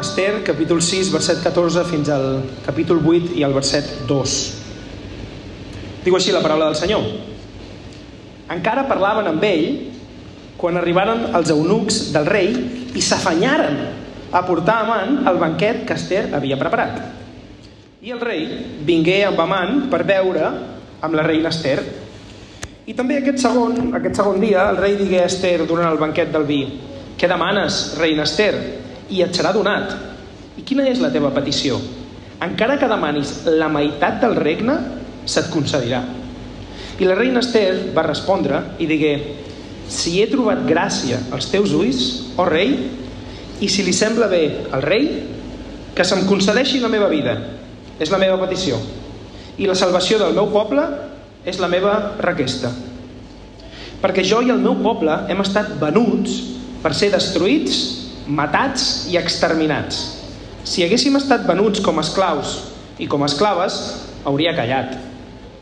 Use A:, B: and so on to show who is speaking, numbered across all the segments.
A: Esther, capítol 6, verset 14, fins al capítol 8 i al verset 2. Diu així la paraula del Senyor. Encara parlaven amb ell quan arribaren els eunucs del rei i s'afanyaren a portar a Amant el banquet que Esther havia preparat. I el rei vingué amb Amant per veure amb la reina Esther. I també aquest segon, aquest segon dia el rei digué a Esther durant el banquet del vi «Què demanes, reina Esther?» I et serà donat. I quina és la teva petició? Encara que demanis la meitat del regne, se't concedirà. I la reina Esther va respondre i digué si he trobat gràcia als teus ulls, o oh rei, i si li sembla bé al rei, que se'm concedeixi la meva vida. És la meva petició. I la salvació del meu poble és la meva requesta. Perquè jo i el meu poble hem estat venuts per ser destruïts, matats i exterminats. Si haguéssim estat venuts com esclaus i com esclaves, hauria callat,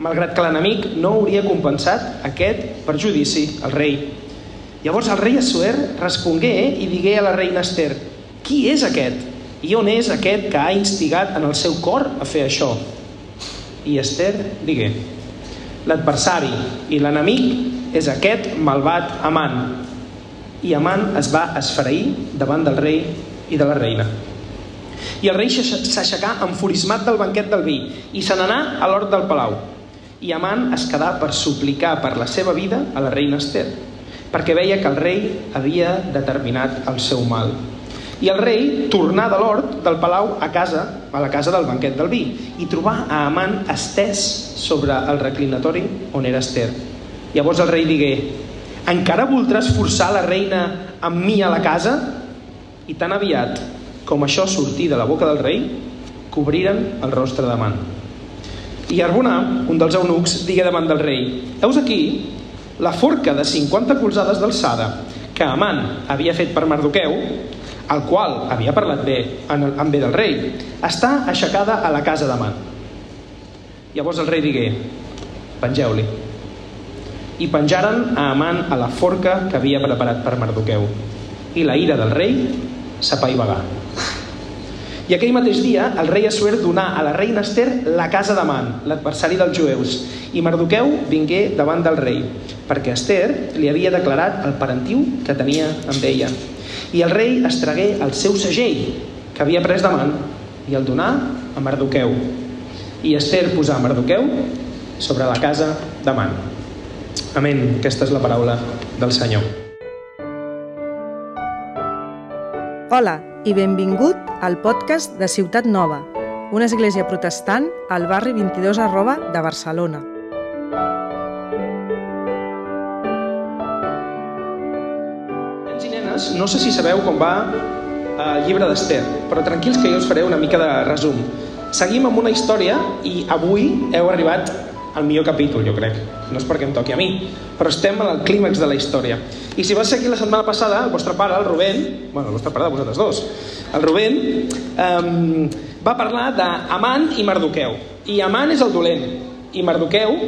A: malgrat que l'enemic no hauria compensat aquest perjudici al rei. Llavors el rei Assuer respongué i digué a la reina Esther «Qui és aquest? I on és aquest que ha instigat en el seu cor a fer això?» I Esther digué «L'adversari i l'enemic és aquest malvat amant, i Amant es va esfereir davant del rei i de la reina. I el rei s'aixecà enfurismat del banquet del vi i se n'anà a l'hort del palau. I Amant es quedà per suplicar per la seva vida a la reina Esther, perquè veia que el rei havia determinat el seu mal. I el rei tornà de l'hort del palau a casa, a la casa del banquet del vi, i trobà a Amant estès sobre el reclinatori on era Esther. Llavors el rei digué, encara voldràs forçar la reina amb mi a la casa? I tan aviat com això sortí de la boca del rei, cobriren el rostre de Man. I Arbonà, un dels eunucs, digué davant del rei, heus aquí la forca de 50 colzades d'alçada que Aman havia fet per Mardoqueu, el qual havia parlat bé en, en bé del rei, està aixecada a la casa d'Aman. Llavors el rei digué, pengeu-li i penjaren a Amant a la forca que havia preparat per Mardoqueu. I la ira del rei s'apaivagà. I aquell mateix dia el rei Assuer donà a la reina Esther la casa d'Amant, l'adversari dels jueus, i Mardoqueu vingué davant del rei, perquè Esther li havia declarat el parentiu que tenia amb ella. I el rei estregué el seu segell que havia pres d'Amant i el donà a Mardoqueu. I Esther posà Mardoqueu sobre la casa d'Amant. Amén. Aquesta és la paraula del Senyor.
B: Hola i benvingut al podcast de Ciutat Nova, una església protestant al barri 22 arroba de Barcelona.
A: Nens i nenes, no sé si sabeu com va el llibre d'Ester, però tranquils que jo us faré una mica de resum. Seguim amb una història i avui heu arribat el millor capítol, jo crec. No és perquè em toqui a mi, però estem en el clímax de la història. I si vas aquí la setmana passada, el vostre pare, el Rubén, bueno, el vostre pare de vosaltres dos, el Rubén um, va parlar d'Aman i Mardoqueu. I Aman és el dolent, i Mardoqueu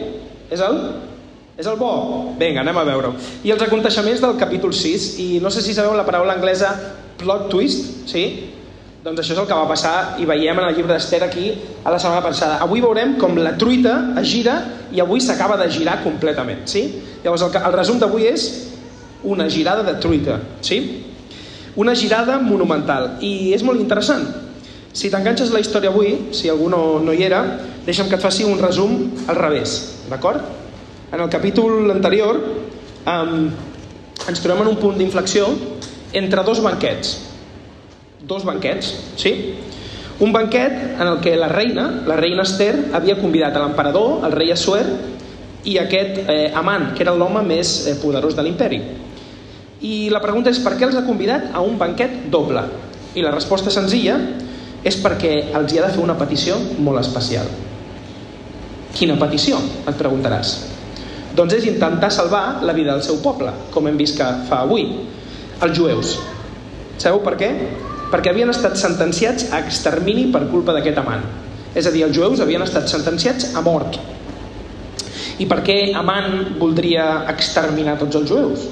A: és el és el bo? Vinga, anem a veure-ho. I els aconteixements del capítol 6, i no sé si sabeu la paraula anglesa plot twist, sí? Doncs això és el que va passar i veiem en el llibre d'Ester aquí a la setmana passada. Avui veurem com la truita es gira i avui s'acaba de girar completament. Sí? Llavors el, el resum d'avui és una girada de truita. Sí? Una girada monumental. I és molt interessant. Si t'enganxes la història avui, si algú no, no hi era, deixa'm que et faci un resum al revés. D'acord? En el capítol anterior um, ens trobem en un punt d'inflexió entre dos banquets dos banquets, sí? Un banquet en el que la reina, la reina Esther, havia convidat a l'emperador, el rei Assuer, i aquest eh, amant, que era l'home més eh, poderós de l'imperi. I la pregunta és per què els ha convidat a un banquet doble? I la resposta senzilla és perquè els hi ha de fer una petició molt especial. Quina petició? Et preguntaràs. Doncs és intentar salvar la vida del seu poble, com hem vist que fa avui, els jueus. Sabeu per què? Perquè havien estat sentenciats a extermini per culpa d'aquest amant. És a dir, els jueus havien estat sentenciats a mort. I per què Amant voldria exterminar tots els jueus?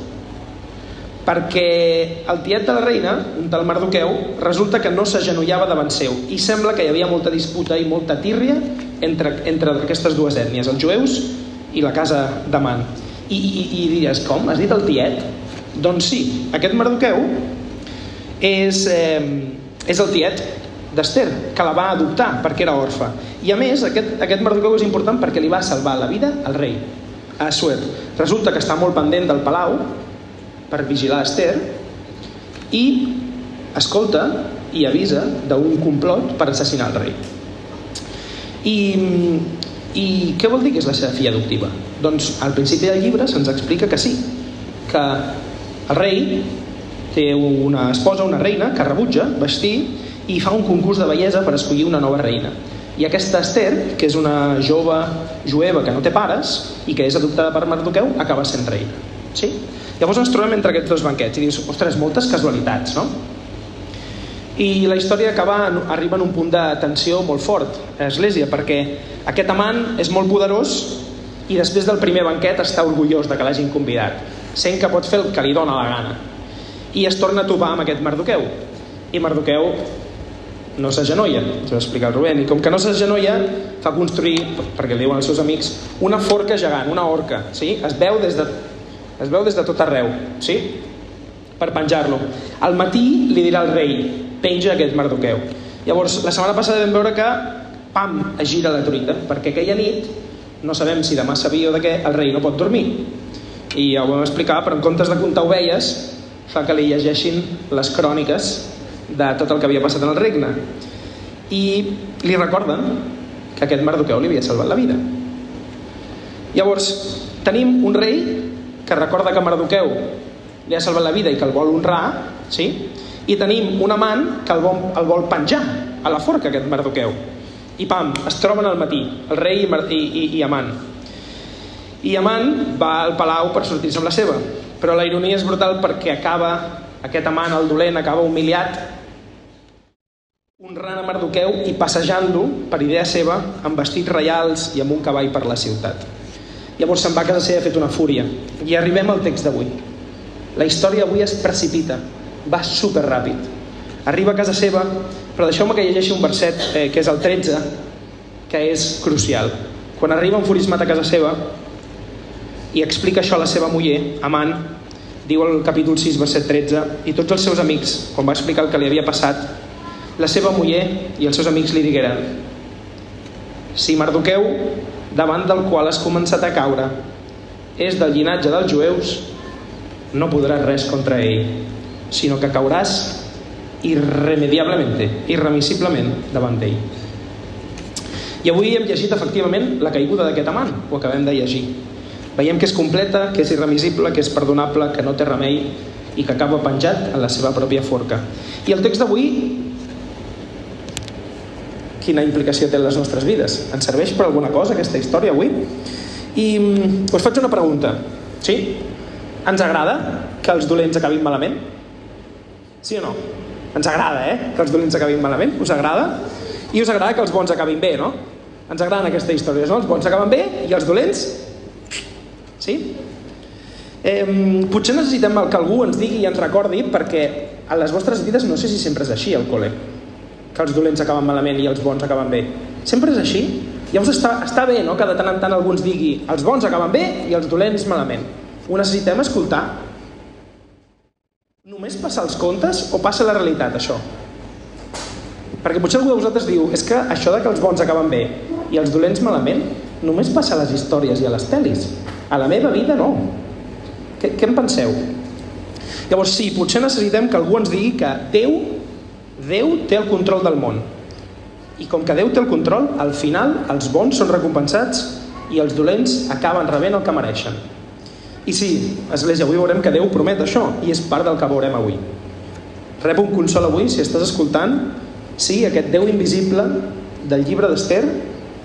A: perquè el tiet de la reina, un tal Mardoqueu, resulta que no s'agenollava davant seu i sembla que hi havia molta disputa i molta tírria entre, entre aquestes dues ètnies, els jueus i la casa d'Aman. I, i, I diries, com? Has dit el tiet? Doncs sí, aquest Mardoqueu és, eh, és el tiet d'Ester, que la va adoptar perquè era orfa. I a més, aquest, aquest Mardoqueu és important perquè li va salvar la vida al rei, a Suer. Resulta que està molt pendent del palau per vigilar Esther i escolta i avisa d'un complot per assassinar el rei. I, I què vol dir que és la seva filla adoptiva? Doncs al principi del llibre se'ns explica que sí, que el rei té una esposa, una reina, que rebutja vestir i fa un concurs de bellesa per escollir una nova reina. I aquesta Esther, que és una jove jueva que no té pares i que és adoptada per Mardoqueu, acaba sent reina. Sí? Llavors ens trobem entre aquests dos banquets i dius, ostres, moltes casualitats, no? I la història acaba, arriba en un punt de tensió molt fort a l'Església, perquè aquest amant és molt poderós i després del primer banquet està orgullós de que l'hagin convidat, sent que pot fer el que li dona la gana. I es torna a topar amb aquest Mardoqueu. I Mardoqueu no s'agenolla, ens ho va explicar el Rubén, i com que no s'agenolla, fa construir, perquè li diuen els seus amics, una forca gegant, una orca, sí? es, veu des de, es veu des de tot arreu, sí? per penjar-lo. Al matí li dirà al rei, penja aquest Mardoqueu. Llavors, la setmana passada vam veure que, pam, es gira la truita, perquè aquella nit, no sabem si demà sabia o de què, el rei no pot dormir. I ja ho vam explicar, però en comptes de comptar ovelles, fa que li llegeixin les cròniques de tot el que havia passat en el regne. I li recorden que aquest Mardoqueu li havia salvat la vida. Llavors, tenim un rei que recorda que Mardoqueu li ha salvat la vida i que el vol honrar, sí? i tenim un amant que el vol, el vol penjar a la forca, aquest Mardoqueu. I pam, es troben al matí, el rei i, i, i, Amant. I Amant va al palau per sortir-se amb la seva, però la ironia és brutal perquè acaba, aquest amant, el dolent, acaba humiliat honrant a Mardoqueu i passejant-lo, per idea seva, amb vestits reials i amb un cavall per la ciutat. Llavors se'n va a casa seva fet una fúria. I arribem al text d'avui. La història avui es precipita, va super ràpid. Arriba a casa seva, però deixeu-me que llegeixi un verset, eh, que és el 13, que és crucial. Quan arriba enfurismat a casa seva i explica això a la seva muller, Amant, diu al capítol 6, verset 13, i tots els seus amics, quan va explicar el que li havia passat, la seva muller i els seus amics li digueren si Mardoqueu, davant del qual has començat a caure, és del llinatge dels jueus, no podràs res contra ell, sinó que cauràs irremediablement, irremissiblement davant d'ell. I avui hem llegit efectivament la caiguda d'aquest amant, ho acabem de llegir. Veiem que és completa, que és irremissible, que és perdonable, que no té remei i que acaba penjat en la seva pròpia forca. I el text d'avui quina implicació té en les nostres vides. Ens serveix per alguna cosa aquesta història avui? I us faig una pregunta. Sí? Ens agrada que els dolents acabin malament? Sí o no? Ens agrada, eh? Que els dolents acabin malament. Us agrada? I us agrada que els bons acabin bé, no? Ens agraden aquestes històries, no? Els bons acaben bé i els dolents... Sí? Eh, potser necessitem que algú ens digui i ens recordi perquè a les vostres vides no sé si sempre és així al col·le que els dolents acaben malament i els bons acaben bé. Sempre és així. Llavors està, està bé no? que de tant en tant algú ens digui els bons acaben bé i els dolents malament. Ho necessitem escoltar. Només passa els contes o passa la realitat, això? Perquè potser algú de vosaltres diu és que això de que els bons acaben bé i els dolents malament només passa a les històries i a les pel·lis. A la meva vida no. Què, què en penseu? Llavors sí, potser necessitem que algú ens digui que Déu Déu té el control del món. I com que Déu té el control, al final els bons són recompensats i els dolents acaben rebent el que mereixen. I sí, Església, avui veurem que Déu promet això i és part del que veurem avui. Rep un consol avui, si estàs escoltant, sí, aquest Déu invisible del llibre d'Ester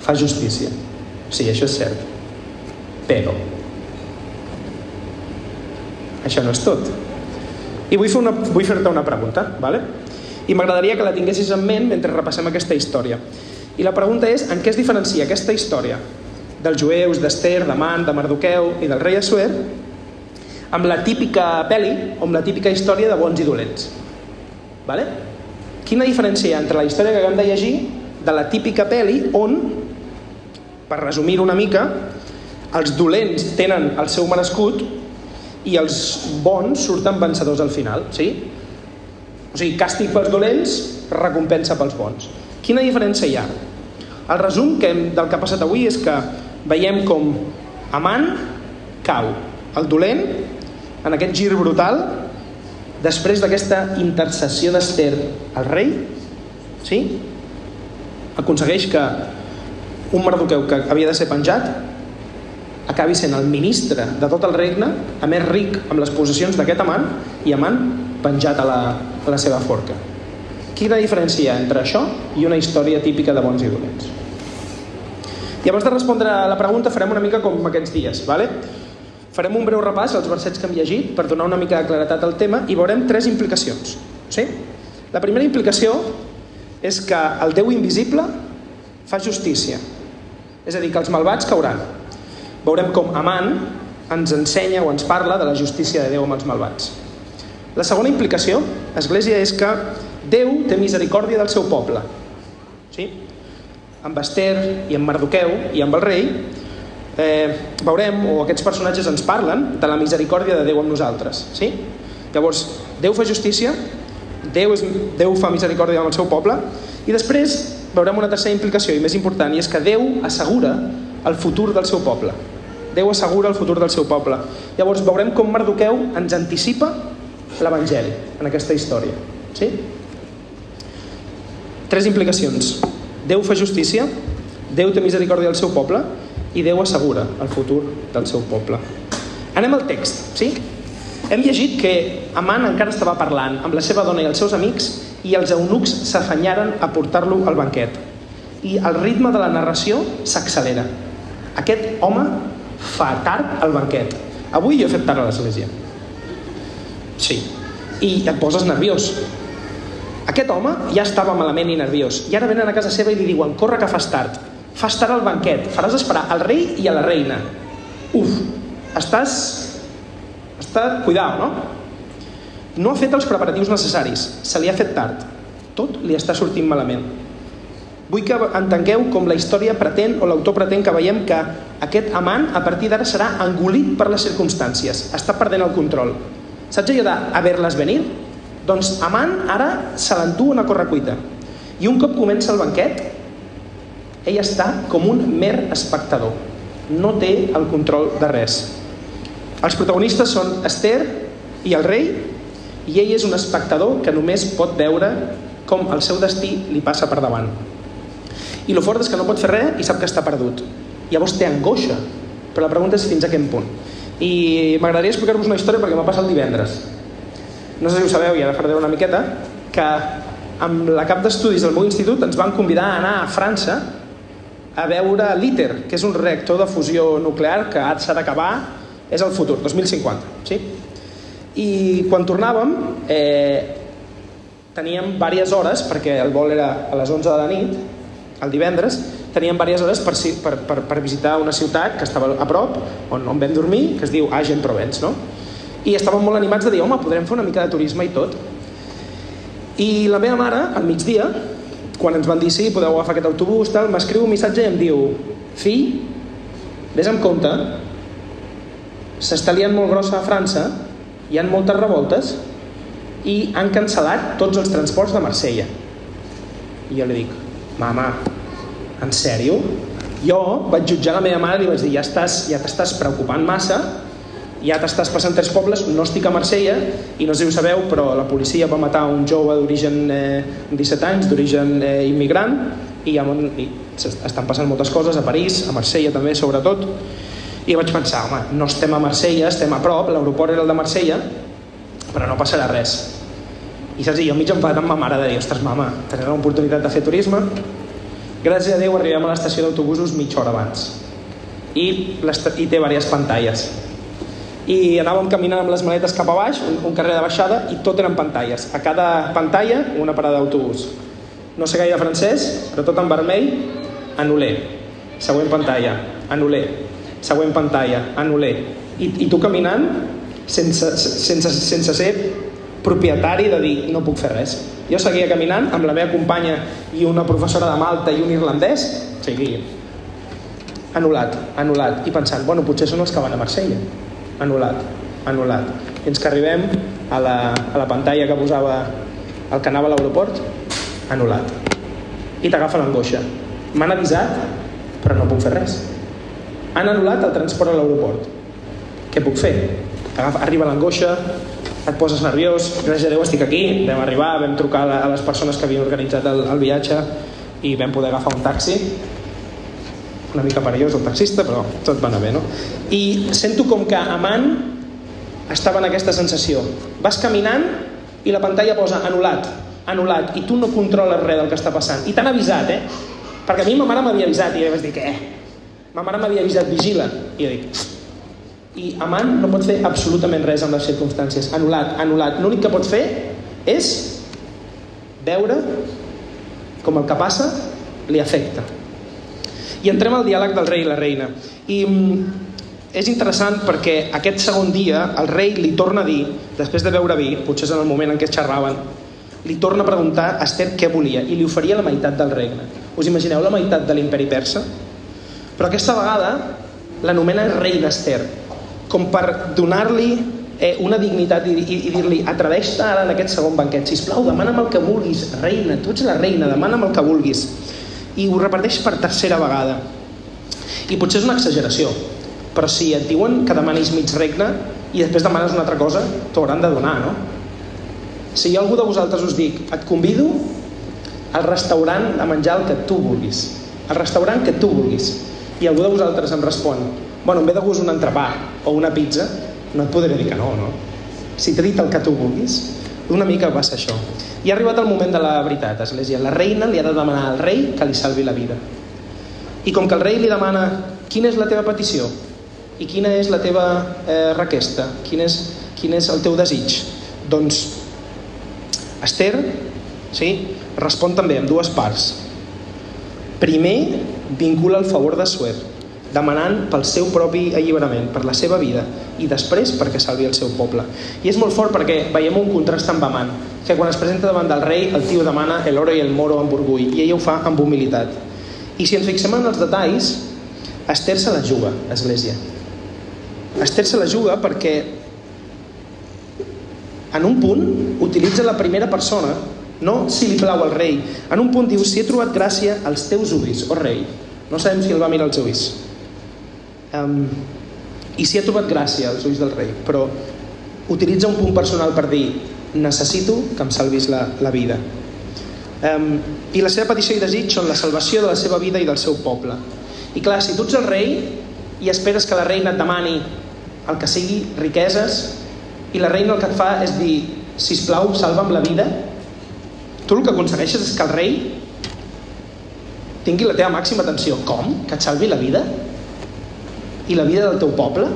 A: fa justícia. Sí, això és cert. Però això no és tot. I vull fer-te una, vull fer una pregunta, ¿vale? i m'agradaria que la tinguessis en ment mentre repassem aquesta història. I la pregunta és, en què es diferencia aquesta història dels jueus, d'Ester, d'Amant, de Mardoqueu i del rei Assuer amb la típica pel·li o amb la típica història de bons i dolents. Vale? Quina diferència hi ha entre la història que acabem de llegir de la típica pel·li on, per resumir una mica, els dolents tenen el seu merescut i els bons surten vencedors al final, sí? O sigui, càstig pels dolents, recompensa pels bons. Quina diferència hi ha? El resum que hem, del que ha passat avui és que veiem com Amant cau. El dolent, en aquest gir brutal, després d'aquesta intercessió d'Ester al rei, sí? aconsegueix que un Mardoqueu que havia de ser penjat acabi sent el ministre de tot el regne, a més ric amb les possessions d'aquest amant, i amant penjat a la, a la seva forca. Quina diferència hi ha entre això i una història típica de bons i dolents? I abans de respondre a la pregunta farem una mica com aquests dies, ¿vale? farem un breu repàs als versets que hem llegit per donar una mica de claretat al tema i veurem tres implicacions. Sí? La primera implicació és que el Déu invisible fa justícia, és a dir, que els malvats cauran. Veurem com Amant ens ensenya o ens parla de la justícia de Déu amb els malvats. La segona implicació, Església, és que Déu té misericòrdia del seu poble. Sí? Amb Esther i amb Mardoqueu i amb el rei, eh, veurem, o aquests personatges ens parlen, de la misericòrdia de Déu amb nosaltres. Sí? Llavors, Déu fa justícia, Déu, és, Déu fa misericòrdia amb el seu poble, i després veurem una tercera implicació, i més important, i és que Déu assegura el futur del seu poble. Déu assegura el futur del seu poble. Llavors veurem com Mardoqueu ens anticipa l'Evangeli en aquesta història. Sí? Tres implicacions. Déu fa justícia, Déu té misericòrdia del seu poble i Déu assegura el futur del seu poble. Anem al text, sí? Hem llegit que Amant encara estava parlant amb la seva dona i els seus amics i els eunucs s'afanyaren a portar-lo al banquet. I el ritme de la narració s'accelera. Aquest home fa tard al banquet. Avui he fet tard a l'església. Sí. I et poses nerviós. Aquest home ja estava malament i nerviós. I ara venen a casa seva i li diuen, corre que fas tard. Fas tard al banquet. Faràs esperar al rei i a la reina. Uf, estàs... Està... Cuidao, no? No ha fet els preparatius necessaris. Se li ha fet tard. Tot li està sortint malament. Vull que entengueu com la història pretén o l'autor pretén que veiem que aquest amant a partir d'ara serà engolit per les circumstàncies. Està perdent el control. Saps allò d'haver-les venir? Doncs Amant ara se l'endú una correcuita. I un cop comença el banquet, ell està com un mer espectador. No té el control de res. Els protagonistes són Esther i el rei, i ell és un espectador que només pot veure com el seu destí li passa per davant. I el fort és que no pot fer res i sap que està perdut. Llavors té angoixa, però la pregunta és fins a quin punt. I m'agradaria explicar-vos una història perquè m'ha passat divendres. No sé si ho sabeu, i ara faré una miqueta, que amb la cap d'estudis del meu institut ens van convidar a anar a França a veure l'ITER, que és un reactor de fusió nuclear que s'ha d'acabar, és el futur, 2050. Sí? I quan tornàvem, eh, teníem diverses hores, perquè el vol era a les 11 de la nit, el divendres, teníem diverses hores per, per, per, per visitar una ciutat que estava a prop, on, on vam dormir, que es diu Agen-Provence, no? I estàvem molt animats de dir, home, podrem fer una mica de turisme i tot. I la meva mare, al migdia, quan ens van dir sí, podeu agafar aquest autobús, tal, m'escriu un missatge i em diu fill, vés amb compte, s'està liant molt grossa a França, hi han moltes revoltes i han cancel·lat tots els transports de Marsella. I jo li dic, mama, en sèrio? Jo vaig jutjar la meva mare i li vaig dir, ja estàs, ja t'estàs preocupant massa, ja t'estàs passant tres pobles, no estic a Marsella i no sé si ho sabeu, però la policia va matar un jove d'origen eh, 17 anys, d'origen eh, immigrant i, i estan passant moltes coses a París, a Marsella també sobretot i vaig pensar, home, no estem a Marsella, estem a prop, l'aeroport era el de Marsella però no passarà res i saps, jo mig enfadat amb ma mare de dir, ostres mama, tenen l'oportunitat de fer turisme gràcies a Déu arribem a l'estació d'autobusos mitja hora abans i, i té diverses pantalles i anàvem caminant amb les maletes cap a baix, un, un carrer de baixada, i tot eren pantalles. A cada pantalla, una parada d'autobús. No sé gaire francès, però tot en vermell, anulé. Següent pantalla, anulé. Següent pantalla, anulé. I, i tu caminant, sense, sense, sense ser propietari de dir no puc fer res. Jo seguia caminant amb la meva companya i una professora de Malta i un irlandès, o sigui, anul·lat, anul·lat, i pensant, bueno, potser són els que van a Marsella, anul·lat, anul·lat. Fins que arribem a la, a la pantalla que posava el que anava a l'aeroport, anul·lat. I t'agafa l'angoixa. M'han avisat, però no puc fer res. Han anul·lat el transport a l'aeroport. Què puc fer? Agafa, arriba l'angoixa, et poses nerviós, gràcies a Déu estic aquí, vam arribar, vam trucar a les persones que havien organitzat el, el viatge i vam poder agafar un taxi una mica perillós el taxista, però tot va anar bé, no? I sento com que amant estava en aquesta sensació. Vas caminant i la pantalla posa anul·lat, anul·lat, i tu no controles res del que està passant. I t'han avisat, eh? Perquè a mi ma mare m'havia avisat i vaig dir, què? Ma mare m'havia avisat, vigila. I jo dic, i amant no pot fer absolutament res amb les circumstàncies. Anul·lat, anul·lat. L'únic que pot fer és veure com el que passa li afecta. I entrem al diàleg del rei i la reina. I mm, és interessant perquè aquest segon dia el rei li torna a dir, després de veure vi, potser és en el moment en què xerraven, li torna a preguntar a Esther què volia i li oferia la meitat del regne. Us imagineu la meitat de l'imperi persa? Però aquesta vegada l'anomena rei d'Esther com per donar-li eh, una dignitat i, i, i dir-li atreveix-te ara en aquest segon banquet, si plau, demana'm el que vulguis, reina, tu ets la reina, demana'm el que vulguis. I ho repeteix per tercera vegada. I potser és una exageració, però si et diuen que demanis mig regne i després demanes una altra cosa, t'ho hauran de donar, no? Si algú de vosaltres us dic, et convido al restaurant a menjar el que tu vulguis, al restaurant que tu vulguis, i algú de vosaltres em respon, bueno, en ve de gust un entrepà o una pizza, no et podré dir que no, no? Si t'he dit el que tu vulguis, una mica ser això. I ha arribat el moment de la veritat, Església. La reina li ha de demanar al rei que li salvi la vida. I com que el rei li demana quina és la teva petició i quina és la teva eh, requesta, quin és, quin és el teu desig, doncs Esther sí, respon també amb dues parts. Primer, vincula el favor de Suer, demanant pel seu propi alliberament, per la seva vida, i després perquè salvi el seu poble. I és molt fort perquè veiem un contrast amb Amant, que quan es presenta davant del rei, el tio demana el oro i el moro amb orgull, i ell ho fa amb humilitat. I si ens fixem en els detalls, Esther se la juga, Església. Esther se la juga perquè en un punt utilitza la primera persona, no si li plau al rei. En un punt diu, si he trobat gràcia als teus ulls, o oh rei. No sabem si el va mirar als ulls Um, I s'hi ha trobat gràcia als ulls del rei, però utilitza un punt personal per dir necessito que em salvis la, la vida. Um, I la seva petició i desig són la salvació de la seva vida i del seu poble. I clar, si tu ets el rei i esperes que la reina et demani el que sigui, riqueses, i la reina el que et fa és dir, si plau, salva'm la vida, tu el que aconsegueixes és que el rei tingui la teva màxima atenció. Com? Que et salvi la vida? I la vida del teu poble?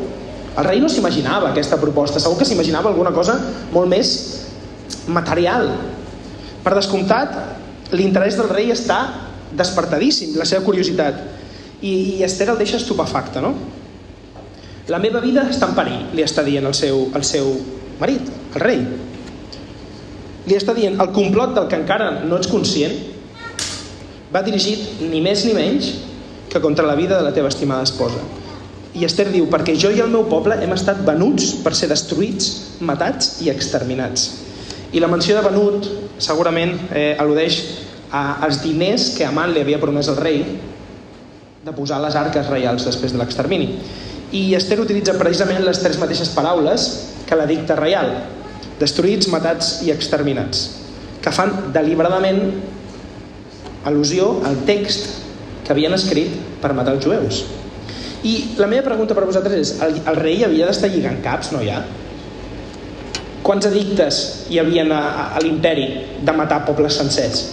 A: El rei no s'imaginava aquesta proposta, segur que s'imaginava alguna cosa molt més material. Per descomptat, l'interès del rei està despertadíssim, la seva curiositat. I, i Esther el deixa estupefacte, no? La meva vida està en perill, li està dient el seu, el seu marit, el rei. Li està dient, el complot del que encara no ets conscient va dirigit ni més ni menys que contra la vida de la teva estimada esposa. I Esther diu, perquè jo i el meu poble hem estat venuts per ser destruïts, matats i exterminats. I la menció de venut segurament eh, al·ludeix a, als diners que Amant li havia promès al rei de posar les arques reials després de l'extermini. I Esther utilitza precisament les tres mateixes paraules que la dicta reial, destruïts, matats i exterminats, que fan deliberadament al·lusió al text que havien escrit per matar els jueus. I la meva pregunta per a vosaltres és, el, el rei havia d'estar lligant caps, no ja? Quants edictes hi havia a, a l'imperi de matar pobles sencers?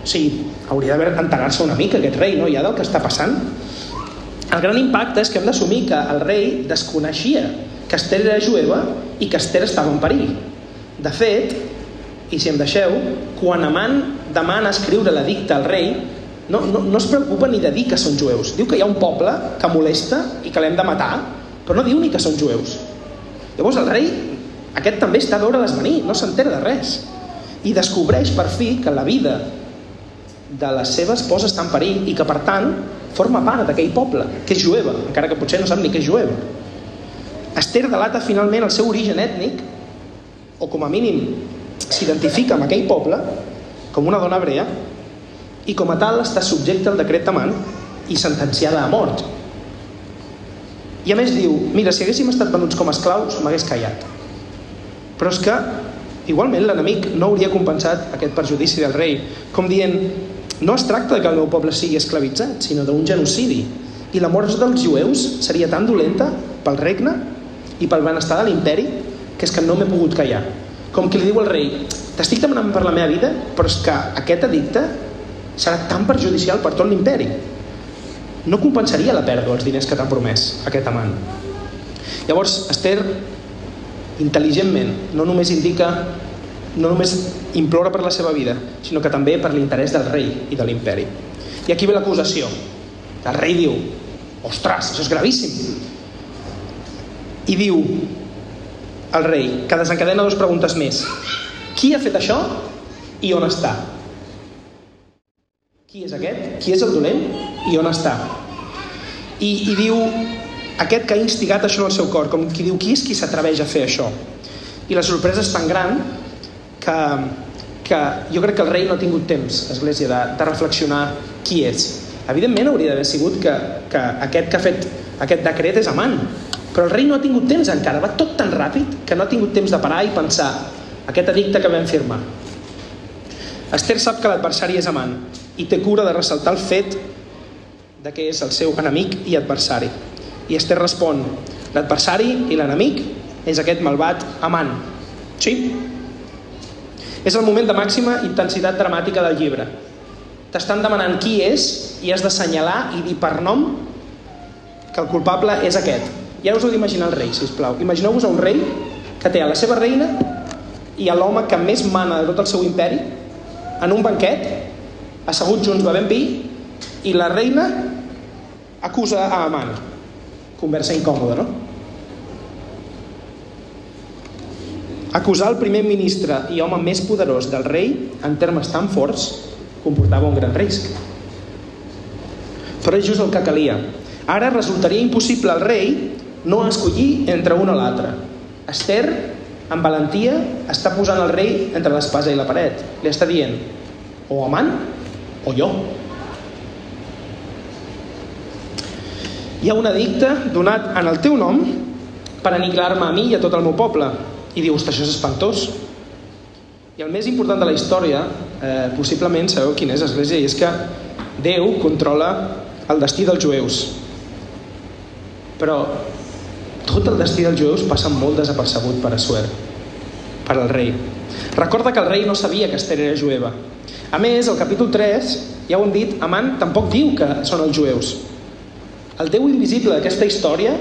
A: O sigui, hauria d'haver enterar-se una mica aquest rei, no? Ja del que està passant. El gran impacte és que hem d'assumir que el rei desconeixia que Esther era jueva i que Esther estava en perill. De fet, i si em deixeu, quan Amant demana escriure l'edicte al rei, no, no, no es preocupa ni de dir que són jueus. Diu que hi ha un poble que molesta i que l'hem de matar, però no diu ni que són jueus. Llavors el rei, aquest també està a veure-les venir, no s'entera de res. I descobreix per fi que la vida de la seva esposa està en perill i que per tant forma part d'aquell poble, que és jueva, encara que potser no sap ni que és jueva. Esther delata finalment el seu origen ètnic, o com a mínim s'identifica amb aquell poble com una dona hebrea, i com a tal està subjecta al decret Taman i sentenciada a mort. I a més diu, mira, si haguéssim estat venuts com a esclaus, m'hagués callat. Però és que, igualment, l'enemic no hauria compensat aquest perjudici del rei, com dient, no es tracta que el meu poble sigui esclavitzat, sinó d'un genocidi. I la mort dels jueus seria tan dolenta pel regne i pel benestar de l'imperi que és que no m'he pogut callar. Com que li diu al rei, t'estic demanant per la meva vida, però és que aquest edicte serà tan perjudicial per tot l'imperi. No compensaria la pèrdua els diners que t'ha promès aquest amant. Llavors, Esther, intel·ligentment, no només indica, no només implora per la seva vida, sinó que també per l'interès del rei i de l'imperi. I aquí ve l'acusació. El rei diu, ostres, això és gravíssim. I diu el rei, que desencadena dues preguntes més. Qui ha fet això i on està? Qui és aquest? Qui és el dolent? I on està? I, i diu aquest que ha instigat això en el seu cor, com qui diu qui és qui s'atreveix a fer això? I la sorpresa és tan gran que, que jo crec que el rei no ha tingut temps, Església, de, de reflexionar qui és. Evidentment hauria d'haver sigut que, que aquest que ha fet aquest decret és amant, però el rei no ha tingut temps encara, va tot tan ràpid que no ha tingut temps de parar i pensar aquest edicte que vam firmar. Esther sap que l'adversari és amant i té cura de ressaltar el fet de que és el seu enemic i adversari. I Esther respon, l'adversari i l'enemic és aquest malvat amant. Sí? És el moment de màxima intensitat dramàtica del llibre. T'estan demanant qui és i has d'assenyalar i dir per nom que el culpable és aquest. I ara us heu d'imaginar el rei, si us plau. Imagineu-vos un rei que té a la seva reina i a l'home que més mana de tot el seu imperi en un banquet asseguts junts bevent vi i la reina acusa a Amant. Conversa incòmoda, no? Acusar el primer ministre i home més poderós del rei en termes tan forts comportava un gran risc. Però és just el que calia. Ara resultaria impossible al rei no escollir entre un o l'altre. Esther, amb valentia, està posant el rei entre l'espasa i la paret. Li està dient, o amant o jo. Hi ha un edicte donat en el teu nom per aniquilar-me a mi i a tot el meu poble. I dius, això és espantós. I el més important de la història, eh, possiblement sabeu quina és l'Església, i és que Déu controla el destí dels jueus. Però tot el destí dels jueus passa molt desapercebut per a Suer, per al rei. Recorda que el rei no sabia que Esther era jueva, a més, el capítol 3, ja ho hem dit, Amant tampoc diu que són els jueus. El Déu invisible d'aquesta història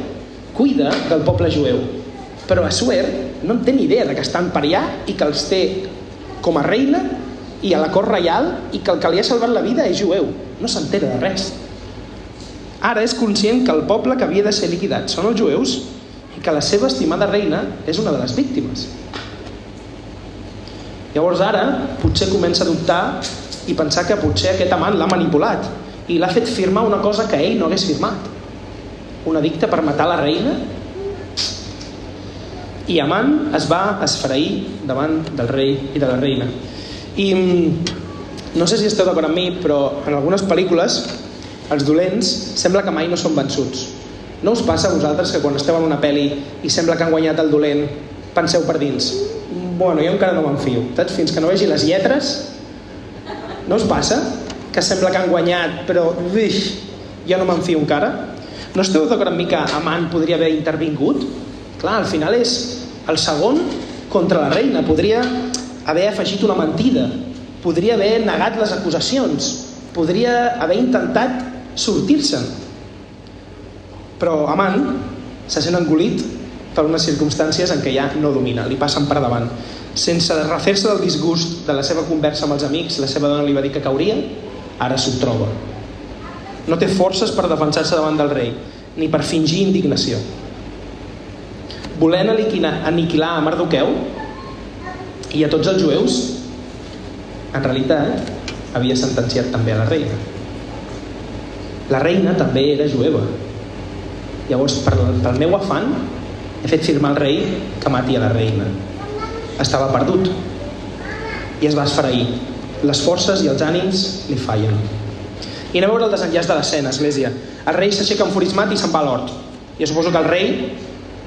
A: cuida del poble jueu, però Assuer no en té ni idea de que estan per allà i que els té com a reina i a la cort reial i que el que li ha salvat la vida és jueu. No s'entera de res. Ara és conscient que el poble que havia de ser liquidat són els jueus i que la seva estimada reina és una de les víctimes. Llavors ara potser comença a dubtar i pensar que potser aquest amant l'ha manipulat i l'ha fet firmar una cosa que ell no hagués firmat. Un edicte per matar la reina i Amant es va esfrair davant del rei i de la reina. I mm, no sé si esteu d'acord amb mi, però en algunes pel·lícules els dolents sembla que mai no són vençuts. No us passa a vosaltres que quan esteu en una pel·li i sembla que han guanyat el dolent, penseu per dins, bueno, jo encara no m'enfio. Saps? Fins que no vegi les lletres, no us passa? Que sembla que han guanyat, però ui, jo no m'enfio encara. No esteu d'acord amb mi que Amant podria haver intervingut? Clar, al final és el segon contra la reina. Podria haver afegit una mentida. Podria haver negat les acusacions. Podria haver intentat sortir-se'n. Però Amant se sent engolit per unes circumstàncies en què ja no domina, li passen per davant. Sense refer-se del disgust de la seva conversa amb els amics, la seva dona li va dir que cauria, ara s'ho troba. No té forces per defensar-se davant del rei, ni per fingir indignació. volent aniquilar a Mardoqueu i a tots els jueus, en realitat havia sentenciat també a la reina. La reina també era jueva. Llavors, per, pel meu afant, he fet firmar al rei que mati a la reina. Estava perdut i es va esfereir. Les forces i els ànims li fallen. I anem a veure el desenllaç de l'escena, església. El rei s'aixeca enfurismat i se'n va a l'hort. Jo suposo que el rei,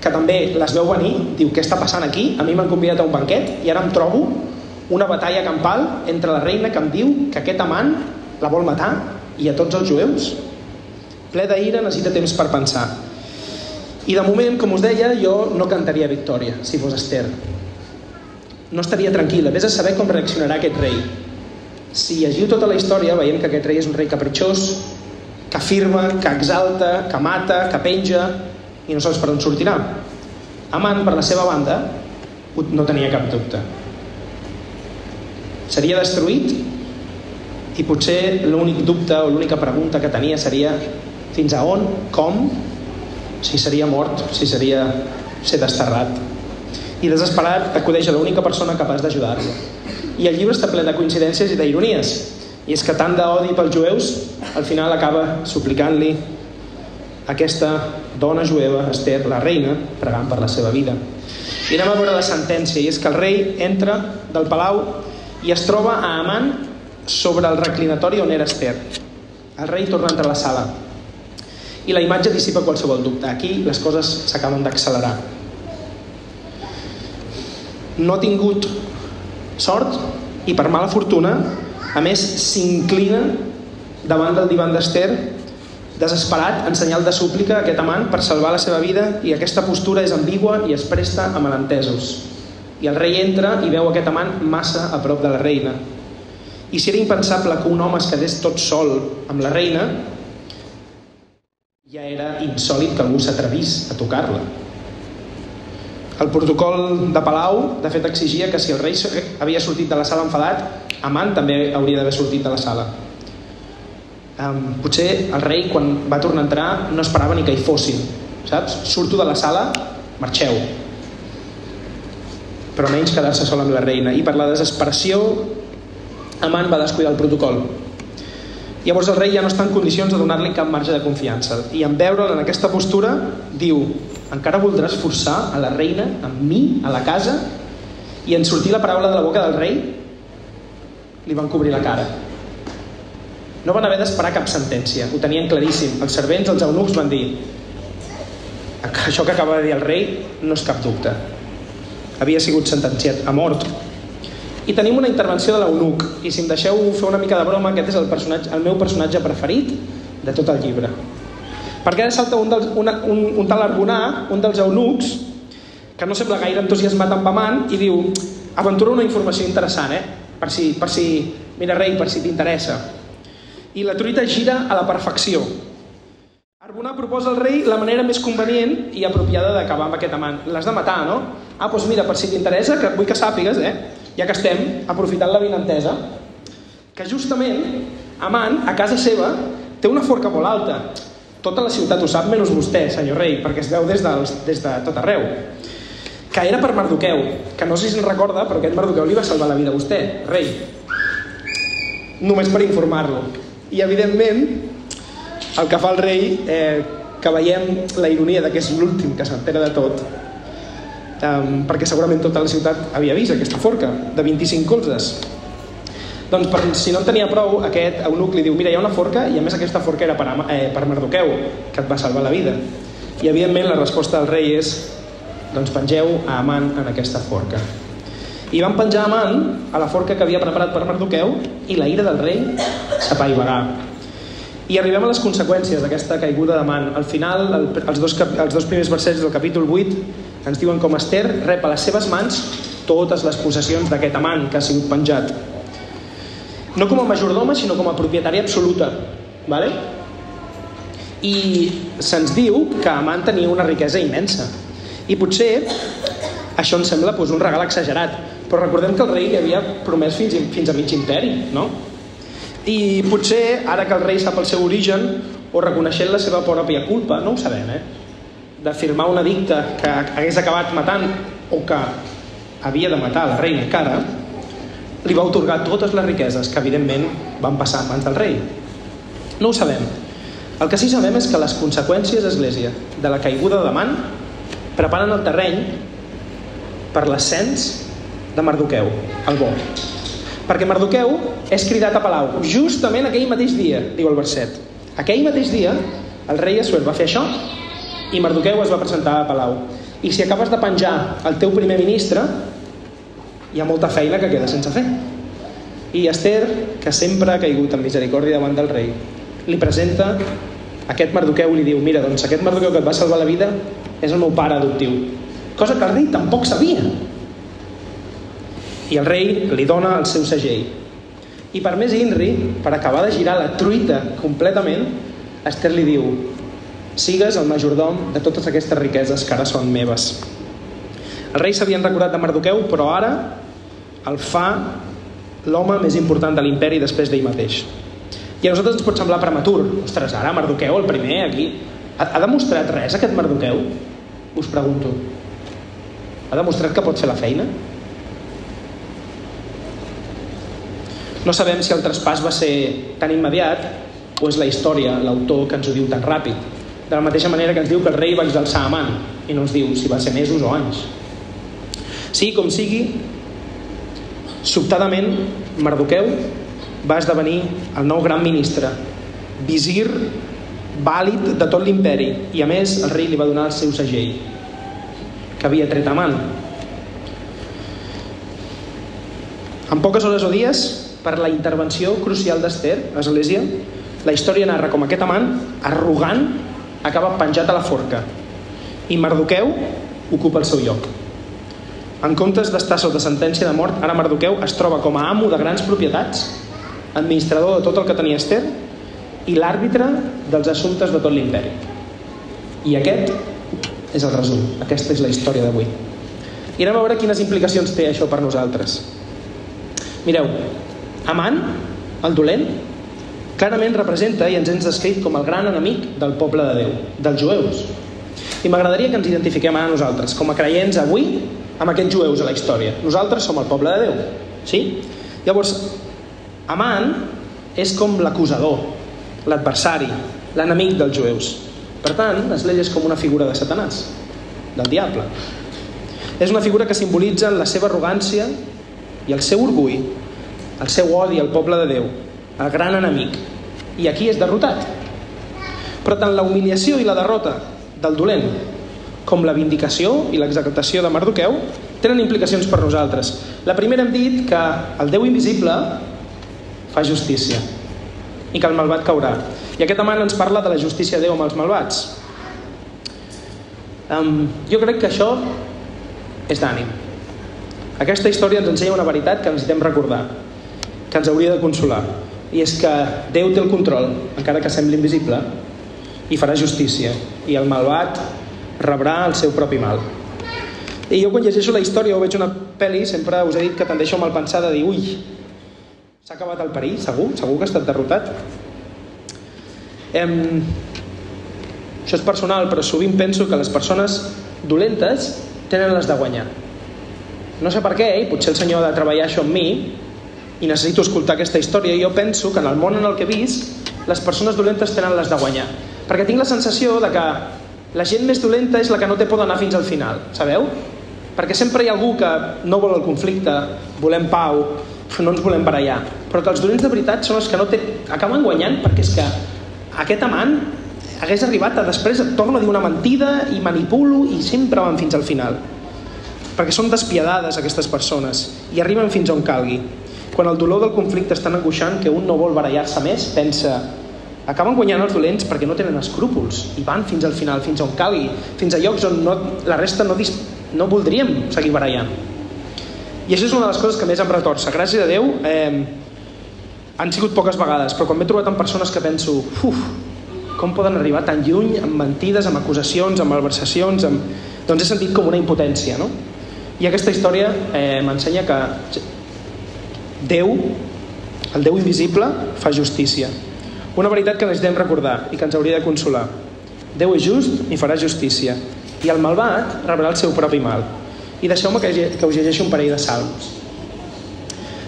A: que també les veu venir, diu què està passant aquí? A mi m'han convidat a un banquet i ara em trobo una batalla campal entre la reina que em diu que aquest amant la vol matar i a tots els jueus. Ple d'ira necessita temps per pensar. I de moment, com us deia, jo no cantaria victòria, si fos Esther. No estaria tranquil·la. Ves a saber com reaccionarà aquest rei si llegiu tota la història veiem que aquest rei és un rei capritxós, que afirma, que exalta, que mata, que penja i no saps per on sortirà. Amant, per la seva banda, no tenia cap dubte. Seria destruït i potser l'únic dubte o l'única pregunta que tenia seria fins a on, com, si seria mort, si seria ser desterrat. I desesperat acudeix a l'única persona capaç d'ajudar-lo, i el llibre està ple de coincidències i d'ironies. I és que tant d'odi pels jueus, al final acaba suplicant-li aquesta dona jueva, Esther, la reina, pregant per la seva vida. I anem a veure la sentència, i és que el rei entra del palau i es troba a Amant sobre el reclinatori on era Esther. El rei torna a entrar a la sala i la imatge dissipa qualsevol dubte. Aquí les coses s'acaben d'accelerar. No ha tingut sort i per mala fortuna, a més s'inclina davant del divan d'Ester desesperat en senyal de súplica aquest amant per salvar la seva vida i aquesta postura és ambigua i es presta a malentesos. I el rei entra i veu aquest amant massa a prop de la reina. I si era impensable que un home es quedés tot sol amb la reina, ja era insòlid que algú s'atrevís a tocar-la. El protocol de Palau, de fet, exigia que si el rei havia sortit de la sala enfadat, Amant també hauria d'haver sortit de la sala. Um, potser el rei, quan va tornar a entrar, no esperava ni que hi fossin, saps? Surto de la sala, marxeu. Però menys quedar-se sol amb la reina. I per la desesperació, Amant va descuidar el protocol. Llavors el rei ja no està en condicions de donar-li cap marge de confiança. I en veure'l en aquesta postura, diu encara voldràs forçar a la reina amb mi a la casa? I en sortir la paraula de la boca del rei li van cobrir la cara. No van haver d'esperar cap sentència ho tenien claríssim, els servents, els eunucs van dir això que acaba de dir el rei no és cap dubte. Havia sigut sentenciat a mort i tenim una intervenció de l'eunuc i si em deixeu fer una mica de broma aquest és el, personatge, el meu personatge preferit de tot el llibre perquè ara salta un, dels, una, un, un tal Arbonà, un dels eunucs, que no sembla gaire entusiasmat amb Amant, i diu, aventura una informació interessant, eh? per, si, per si, mira rei, per si t'interessa. I la truita gira a la perfecció. Arbonà proposa al rei la manera més convenient i apropiada d'acabar amb aquest amant. L'has de matar, no? Ah, doncs mira, per si t'interessa, que vull que sàpigues, eh? Ja que estem aprofitant la vinentesa, que justament Amant, a casa seva, té una forca molt alta tota la ciutat ho sap, menys vostè, senyor rei, perquè es veu des, dels, des de tot arreu. Que era per Mardoqueu, que no sé si se'n recorda, però aquest Mardoqueu li va salvar la vida a vostè, rei. Només per informar-lo. I, evidentment, el que fa el rei, eh, que veiem la ironia de que és l'últim que s'entera de tot, perquè segurament tota la ciutat havia vist aquesta forca de 25 colzes doncs per, si no en tenia prou, aquest eunuc li diu mira, hi ha una forca i a més aquesta forca era per, eh, per Mardoqueu, que et va salvar la vida. I evidentment la resposta del rei és doncs pengeu a Amant en aquesta forca. I van penjar Amant a la forca que havia preparat per Mardoqueu i la ira del rei s'apaivagà. I arribem a les conseqüències d'aquesta caiguda d'Amant. Al final, el, els, dos, els dos primers versets del capítol 8 ens diuen com Esther rep a les seves mans totes les possessions d'aquest amant que ha sigut penjat no com a majordoma, sinó com a propietària absoluta. Vale? I se'ns diu que Amant tenia una riquesa immensa. I potser això ens sembla doncs, un regal exagerat, però recordem que el rei li havia promès fins, fins a mig imperi, no? I potser, ara que el rei sap el seu origen, o reconeixent la seva pròpia culpa, no ho sabem, eh? De firmar un edicte que hagués acabat matant o que havia de matar la reina encara, li va otorgar totes les riqueses que evidentment van passar a mans del rei. No ho sabem. El que sí sabem és que les conseqüències, Església, de la caiguda de Man preparen el terreny per l'ascens de Mardoqueu, el bo. Perquè Mardoqueu és cridat a Palau justament aquell mateix dia, diu el verset. Aquell mateix dia, el rei Assuer va fer això i Mardoqueu es va presentar a Palau. I si acabes de penjar el teu primer ministre, hi ha molta feina que queda sense fer. I Esther, que sempre ha caigut en misericòrdia davant del rei, li presenta aquest Mardoqueu i li diu mira, doncs aquest Mardoqueu que et va salvar la vida és el meu pare adoptiu. Cosa que el rei tampoc sabia. I el rei li dona el seu segell. I per més Inri, per acabar de girar la truita completament, Esther li diu sigues el majordom de totes aquestes riqueses que ara són meves. El rei s'havien recordat de Mardoqueu, però ara el fa l'home més important de l'imperi després d'ell mateix. I a nosaltres ens pot semblar prematur. Ostres, ara Mardoqueu, el primer, aquí... Ha, ha demostrat res aquest Mardoqueu? Us pregunto. Ha demostrat que pot fer la feina? No sabem si el traspàs va ser tan immediat o és la història, l'autor, que ens ho diu tan ràpid. De la mateixa manera que ens diu que el rei va exalçar Amant i no ens diu si va ser mesos o anys. Sí, com sigui, sobtadament Mardoqueu va esdevenir el nou gran ministre, visir vàlid de tot l'imperi i a més el rei li va donar el seu segell que havia tret a man. En poques hores o dies, per la intervenció crucial d'Ester, l'Església, la història narra com aquest amant, arrogant, acaba penjat a la forca i Mardoqueu ocupa el seu lloc. En comptes d'estar sota sentència de mort, ara Mardoqueu es troba com a amo de grans propietats, administrador de tot el que tenia Esther i l'àrbitre dels assumptes de tot l'imperi. I aquest és el resum. Aquesta és la història d'avui. I anem a veure quines implicacions té això per nosaltres. Mireu, Amant, el dolent, clarament representa i ens ens descrit com el gran enemic del poble de Déu, dels jueus. I m'agradaria que ens identifiquem a nosaltres, com a creients avui, amb aquests jueus a la història. Nosaltres som el poble de Déu. Sí? Llavors, Amant és com l'acusador, l'adversari, l'enemic dels jueus. Per tant, l'església és com una figura de Satanàs, del diable. És una figura que simbolitza la seva arrogància i el seu orgull, el seu odi al poble de Déu, el gran enemic. I aquí és derrotat. Però tant la humiliació i la derrota del dolent com la vindicació i l'executació de Mardoqueu tenen implicacions per nosaltres. La primera hem dit que el Déu invisible fa justícia i que el malvat caurà. I aquest amant ens parla de la justícia de Déu amb els malvats. Um, jo crec que això és d'ànim. Aquesta història ens ensenya una veritat que necessitem recordar, que ens hauria de consolar. I és que Déu té el control, encara que sembli invisible, i farà justícia. I el malvat rebrà el seu propi mal. I jo quan llegeixo la història o veig una pel·li sempre us he dit que tendeixo a malpensar de dir ui, s'ha acabat el perill, segur? Segur que ha estat derrotat? Em... Això és personal, però sovint penso que les persones dolentes tenen les de guanyar. No sé per què, i potser el Senyor ha de treballar això amb mi, i necessito escoltar aquesta història, i jo penso que en el món en el que he vist, les persones dolentes tenen les de guanyar. Perquè tinc la sensació de que la gent més dolenta és la que no té por d'anar fins al final, sabeu? Perquè sempre hi ha algú que no vol el conflicte, volem pau, no ens volem barallar. Però que els dolents de veritat són els que no té... acaben guanyant perquè és que aquest amant hagués arribat a després torna a dir una mentida i manipulo i sempre van fins al final. Perquè són despiadades aquestes persones i arriben fins on calgui. Quan el dolor del conflicte és tan angoixant que un no vol barallar-se més, pensa acaben guanyant els dolents perquè no tenen escrúpols i van fins al final, fins on calgui, fins a llocs on no, la resta no, dis, no voldríem seguir barallant. I això és una de les coses que més em retorça. Gràcies a Déu eh, han sigut poques vegades, però quan m'he trobat amb persones que penso uf, com poden arribar tan lluny amb mentides, amb acusacions, amb malversacions, amb... doncs he sentit com una impotència, no? I aquesta història eh, m'ensenya que Déu, el Déu invisible, fa justícia. Una veritat que necessitem recordar i que ens hauria de consolar. Déu és just i farà justícia, i el malvat rebrà el seu propi mal. I deixeu-me que, que us llegeixi un parell de salms.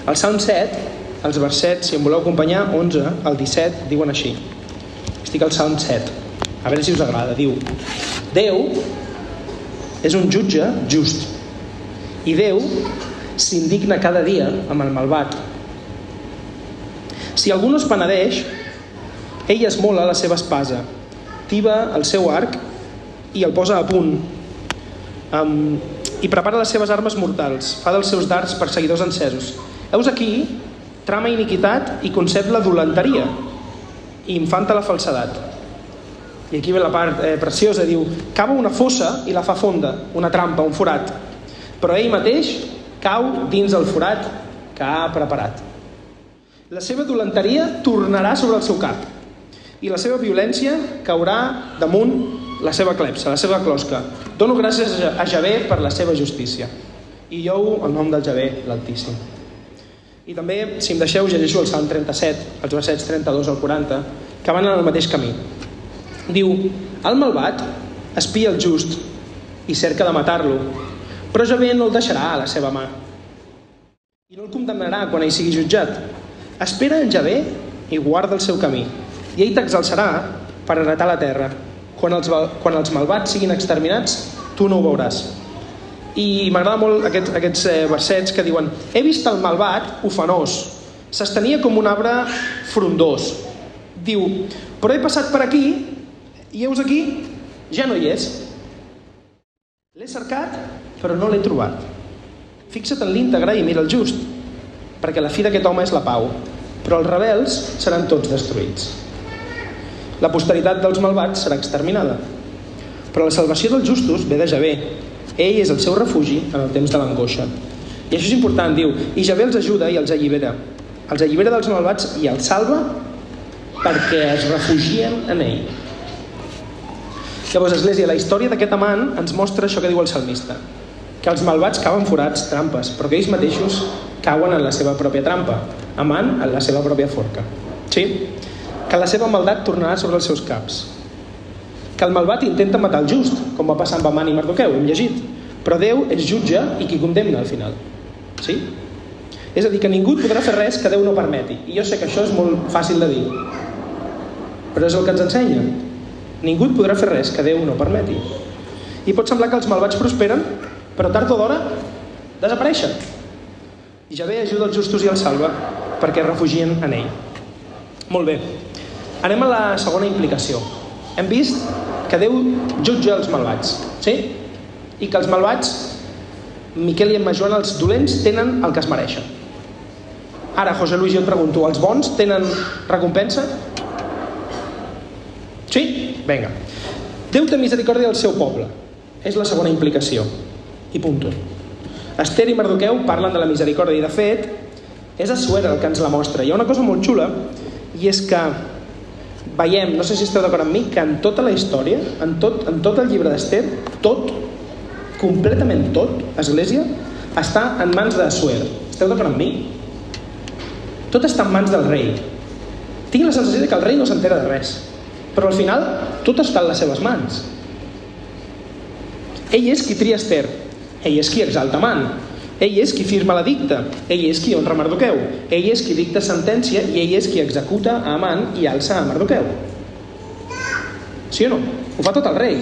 A: El Salm 7, els versets, si em voleu acompanyar, 11 al 17, diuen així. Estic al Salm 7. A veure si us agrada. Diu, Déu és un jutge just i Déu s'indigna cada dia amb el malvat. Si algú no es penedeix, ell esmola la seva espasa, tiba el seu arc i el posa a punt um, i prepara les seves armes mortals, fa dels seus darts perseguidors encesos. Heus aquí, trama iniquitat i concep la dolenteria i infanta la falsedat. I aquí ve la part eh, preciosa, diu, cava una fossa i la fa fonda, una trampa, un forat, però ell mateix cau dins el forat que ha preparat. La seva dolenteria tornarà sobre el seu cap i la seva violència caurà damunt la seva clepsa, la seva closca. Dono gràcies a Javé per la seva justícia. I jo el nom del Javé, l'Altíssim. I també, si em deixeu, llegeixo el Salm 37, els versets 32 al 40, que van en el mateix camí. Diu, el malvat espia el just i cerca de matar-lo, però Javé no el deixarà a la seva mà. I no el condemnarà quan ell sigui jutjat. Espera en Javé i guarda el seu camí, i ell t'exalçarà per heretar la terra. Quan els, quan els malvats siguin exterminats, tu no ho veuràs. I m'agrada molt aquests, aquests eh, versets que diuen He vist el malvat ofenós, s'estenia com un arbre frondós. Diu, però he passat per aquí i heus aquí, ja no hi és. L'he cercat, però no l'he trobat. Fixa't en l'íntegre i mira el just, perquè la fi d'aquest home és la pau, però els rebels seran tots destruïts. La posteritat dels malvats serà exterminada, però la salvació dels justos ve de Javé. Ell és el seu refugi en el temps de l'angoixa. I això és important, diu, i Javé els ajuda i els allibera. Els allibera dels malvats i els salva perquè es refugien en ell. Llavors, Església, la història d'aquest amant ens mostra això que diu el salmista, que els malvats cauen forats, trampes, però que ells mateixos cauen en la seva pròpia trampa, amant en la seva pròpia forca. Sí? Que la seva maldat tornarà sobre els seus caps. Que el malvat intenta matar el just, com va passar amb Amant i Mardoqueu, hem llegit. Però Déu és jutge i qui condemna al final. Sí? És a dir, que ningú podrà fer res que Déu no permeti. I jo sé que això és molt fàcil de dir. Però és el que ens ensenya. Ningú podrà fer res que Déu no permeti. I pot semblar que els malvats prosperen, però tard o d'hora desapareixen. I ja ve ajuda els justos i els salva perquè es refugien en ell. Molt bé. Anem a la segona implicació. Hem vist que Déu jutja els malvats, sí? I que els malvats, Miquel i Emma Joan, els dolents, tenen el que es mereixen. Ara, José Luis, jo et pregunto, els bons tenen recompensa? Sí? Vinga. Déu té misericòrdia del seu poble. És la segona implicació. I punt. Esther i Mardoqueu parlen de la misericòrdia i, de fet, és Assuer el que ens la mostra. Hi ha una cosa molt xula i és que veiem, no sé si esteu d'acord amb mi, que en tota la història, en tot, en tot el llibre d'Esther, tot, completament tot, Església, està en mans d'Assuer. Esteu d'acord amb mi? Tot està en mans del rei. Tinc la sensació de que el rei no s'entera de res. Però al final, tot està en les seves mans. Ell és qui tria Esther. Ell és qui exalta Man. Ell és qui firma l'edicte. Ell és qui honra Mardoqueu. Ell és qui dicta sentència i ell és qui executa a Aman i alça a Mardoqueu. Sí o no? Ho fa tot el rei.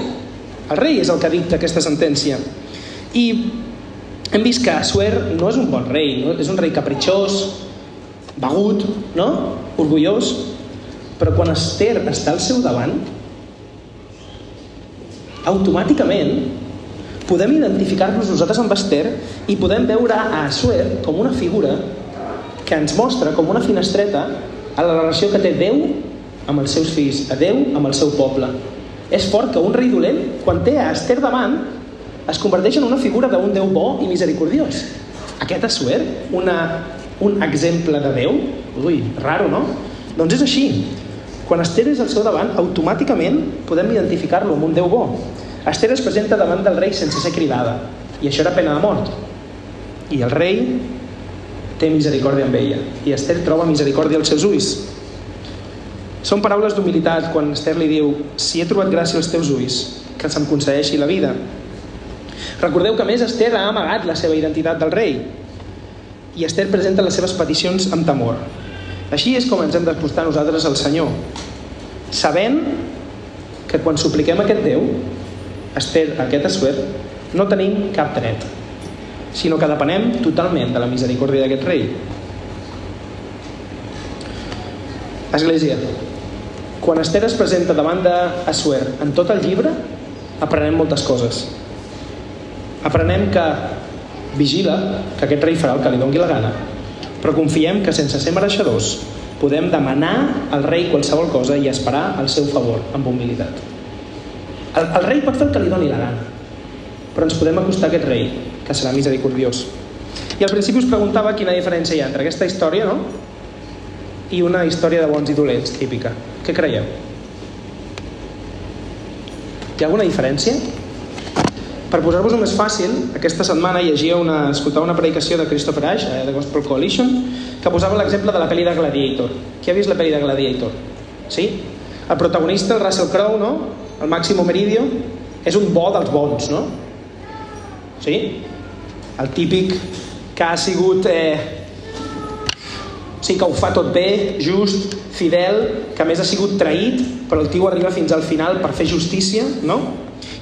A: El rei és el que dicta aquesta sentència. I hem vist que Assuer no és un bon rei, no? és un rei capritxós, begut, no? orgullós, però quan Esther està al seu davant, automàticament podem identificar-nos nosaltres amb Esther i podem veure a Assuer com una figura que ens mostra com una finestreta a la relació que té Déu amb els seus fills, a Déu amb el seu poble. És fort que un rei dolent, quan té a Esther davant, es converteix en una figura d'un Déu bo i misericordiós. Aquest Assuer, una, un exemple de Déu, ui, raro, no? Doncs és així. Quan Esther és al seu davant, automàticament podem identificar-lo amb un Déu bo. Esther es presenta davant del rei sense ser cridada, i això era pena de mort. I el rei té misericòrdia amb ella, i Esther troba misericòrdia als seus ulls. Són paraules d'humilitat quan Esther li diu si he trobat gràcia als teus ulls, que se'm concedeixi la vida. Recordeu que més Esther ha amagat la seva identitat del rei i Esther presenta les seves peticions amb temor. Així és com ens hem d'acostar nosaltres al Senyor, sabent que quan supliquem aquest Déu, Esther, aquest Essuer, no tenim cap dret, sinó que depenem totalment de la misericòrdia d'aquest rei. Església, quan Esther es presenta davant d'Assuer en tot el llibre, aprenem moltes coses. Aprenem que vigila que aquest rei farà el que li doni la gana, però confiem que sense ser mereixedors podem demanar al rei qualsevol cosa i esperar el seu favor amb humilitat. El, el rei pot fer el que li doni la gana, però ens podem acostar a aquest rei, que serà misericordiós. I al principi us preguntava quina diferència hi ha entre aquesta història no? i una història de bons i dolents, típica. Què creieu? Hi ha alguna diferència? Per posar-vos-ho més fàcil, aquesta setmana llegia una, escoltava una predicació de Christopher Ash, eh, de Gospel Coalition, que posava l'exemple de la pel·li de Gladiator. Qui ha vist la pel·li de Gladiator? Sí? El protagonista, el Russell Crowe, no? El Máximo Meridio, és un bo dels bons, no? Sí? El típic que ha sigut... Eh, sí, que ho fa tot bé, just, fidel, que més ha sigut traït, però el tio arriba fins al final per fer justícia, no?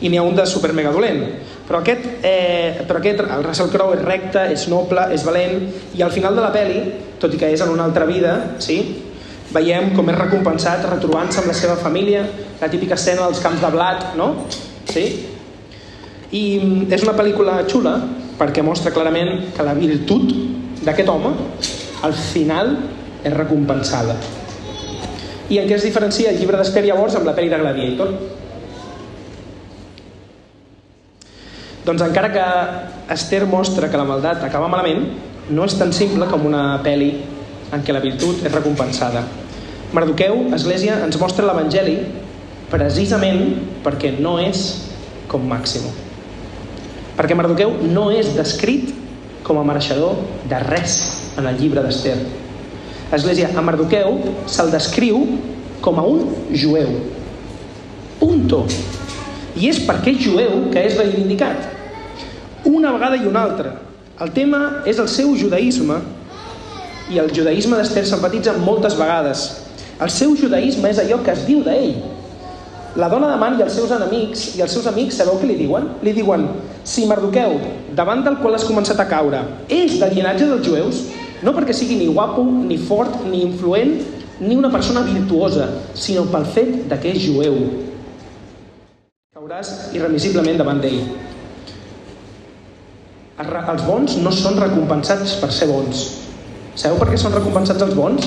A: I n'hi ha un de super mega dolent. Però aquest, eh, però aquest, el Russell Crowe és recte, és noble, és valent, i al final de la peli, tot i que és en una altra vida, sí? veiem com és recompensat retrobant-se amb la seva família, la típica escena dels camps de blat, no? Sí? I mm, és una pel·lícula xula perquè mostra clarament que la virtut d'aquest home al final és recompensada. I en què es diferencia el llibre d'Esther llavors amb la pel·li de Gladiator? Doncs encara que Esther mostra que la maldat acaba malament, no és tan simple com una pel·li en què la virtut és recompensada. Mardoqueu, Església, ens mostra l'Evangeli precisament perquè no és com Màximo. Perquè Mardoqueu no és descrit com a mereixedor de res en el llibre d'Esther. Església, a Mardoqueu se'l descriu com a un jueu. Punto. I és perquè és jueu que és reivindicat. Una vegada i una altra. El tema és el seu judaïsme i el judaïsme d'Esther s'empatitza moltes vegades. El seu judaïsme és allò que es diu d'ell. La dona de Man i els seus enemics i els seus amics, sabeu què li diuen? Li diuen, si Mardoqueu, davant del qual has començat a caure, és del llinatge dels jueus, no perquè sigui ni guapo, ni fort, ni influent, ni una persona virtuosa, sinó pel fet de que és jueu. Cauràs irremisiblement davant d'ell. Els bons no són recompensats per ser bons. Sabeu per què són recompensats els bons?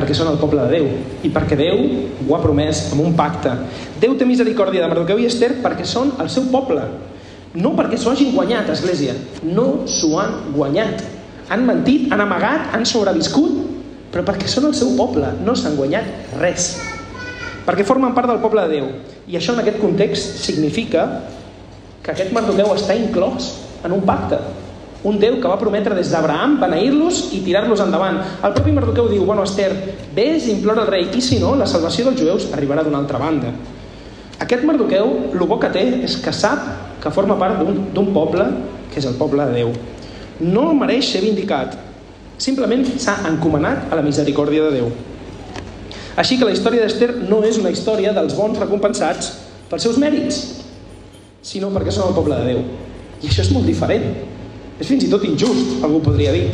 A: Perquè són el poble de Déu. I perquè Déu ho ha promès amb un pacte. Déu té misericòrdia de Mardoqueu i Esther perquè són el seu poble. No perquè s'ho hagin guanyat, Església. No s'ho han guanyat. Han mentit, han amagat, han sobreviscut, però perquè són el seu poble. No s'han guanyat res. Perquè formen part del poble de Déu. I això en aquest context significa que aquest Mardoqueu està inclòs en un pacte. Un Déu que va prometre des d'Abraham beneir-los i tirar-los endavant. El propi Mardoqueu diu, bueno, Esther, vés i implora al rei, i si no, la salvació dels jueus arribarà d'una altra banda. Aquest Mardoqueu, el bo que té és que sap que forma part d'un poble que és el poble de Déu. No mereix ser vindicat, simplement s'ha encomanat a la misericòrdia de Déu. Així que la història d'Esther no és una història dels bons recompensats pels seus mèrits, sinó perquè són el poble de Déu. I això és molt diferent. És fins i tot injust, algú podria dir.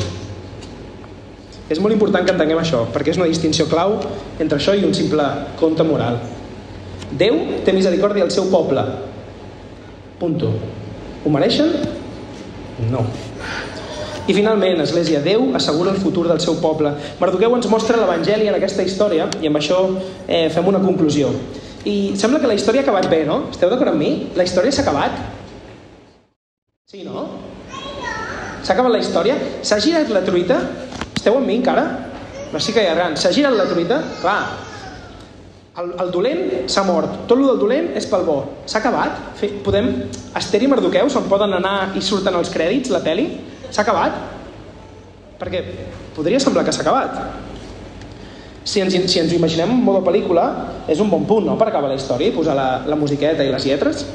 A: És molt important que entenguem això, perquè és una distinció clau entre això i un simple compte moral. Déu té misericòrdia al seu poble. Punto. Ho mereixen? No. I finalment, Església, Déu assegura el futur del seu poble. Mardoqueu ens mostra l'Evangeli en aquesta història i amb això eh, fem una conclusió. I sembla que la història ha acabat bé, no? Esteu d'acord amb mi? La història s'ha acabat? Sí, no? S'ha acabat la història? S'ha girat la truita? Esteu amb mi encara? No estic allargant. S'ha girat la truita? Clar. El, el dolent s'ha mort. Tot el del dolent és pel bo. S'ha acabat? Fe, podem... Esther i Mardoqueu se'n poden anar i surten els crèdits, la peli? S'ha acabat? Perquè podria semblar que s'ha acabat. Si ens, si ens ho imaginem en modo pel·lícula, és un bon punt, no?, per acabar la història i posar la, la musiqueta i les lletres.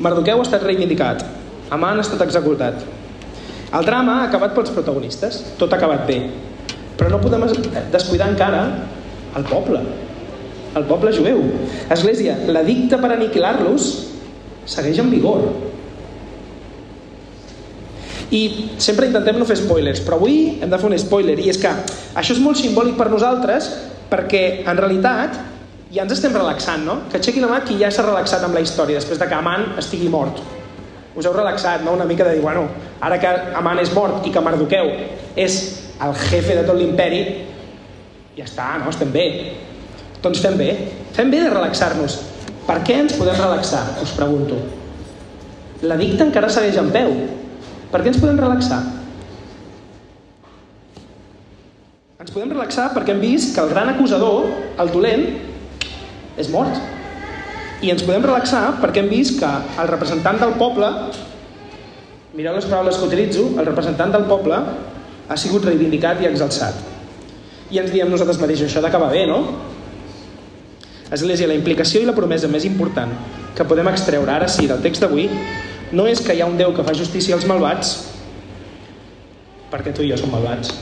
A: Mardoqueu ha estat reivindicat, Aman ha estat executat. El drama ha acabat pels protagonistes, tot ha acabat bé. Però no podem descuidar encara el poble, el poble jueu. Església, l'edicte per aniquilar-los segueix en vigor. I sempre intentem no fer spoilers, però avui hem de fer un spoiler, i és que això és molt simbòlic per nosaltres perquè en realitat ja ens estem relaxant, no? Que aixequi la mà qui ja s'ha relaxat amb la història després de que Aman estigui mort. Us heu relaxat, no? Una mica de dir, bueno, ara que Aman és mort i que Mardoqueu és el jefe de tot l'imperi, ja està, no? Estem bé. Doncs fem bé. Fem bé de relaxar-nos. Per què ens podem relaxar? Us pregunto. L'edicte encara segueix en peu. Per què ens podem relaxar? Ens podem relaxar perquè hem vist que el gran acusador, el dolent, és mort. I ens podem relaxar perquè hem vist que el representant del poble, mireu les paraules que utilitzo, el representant del poble ha sigut reivindicat i exalçat. I ens diem nosaltres mateixos, això d'acabar bé, no? Església, la implicació i la promesa més important que podem extreure ara sí del text d'avui no és que hi ha un Déu que fa justícia als malvats, perquè tu i jo som malvats,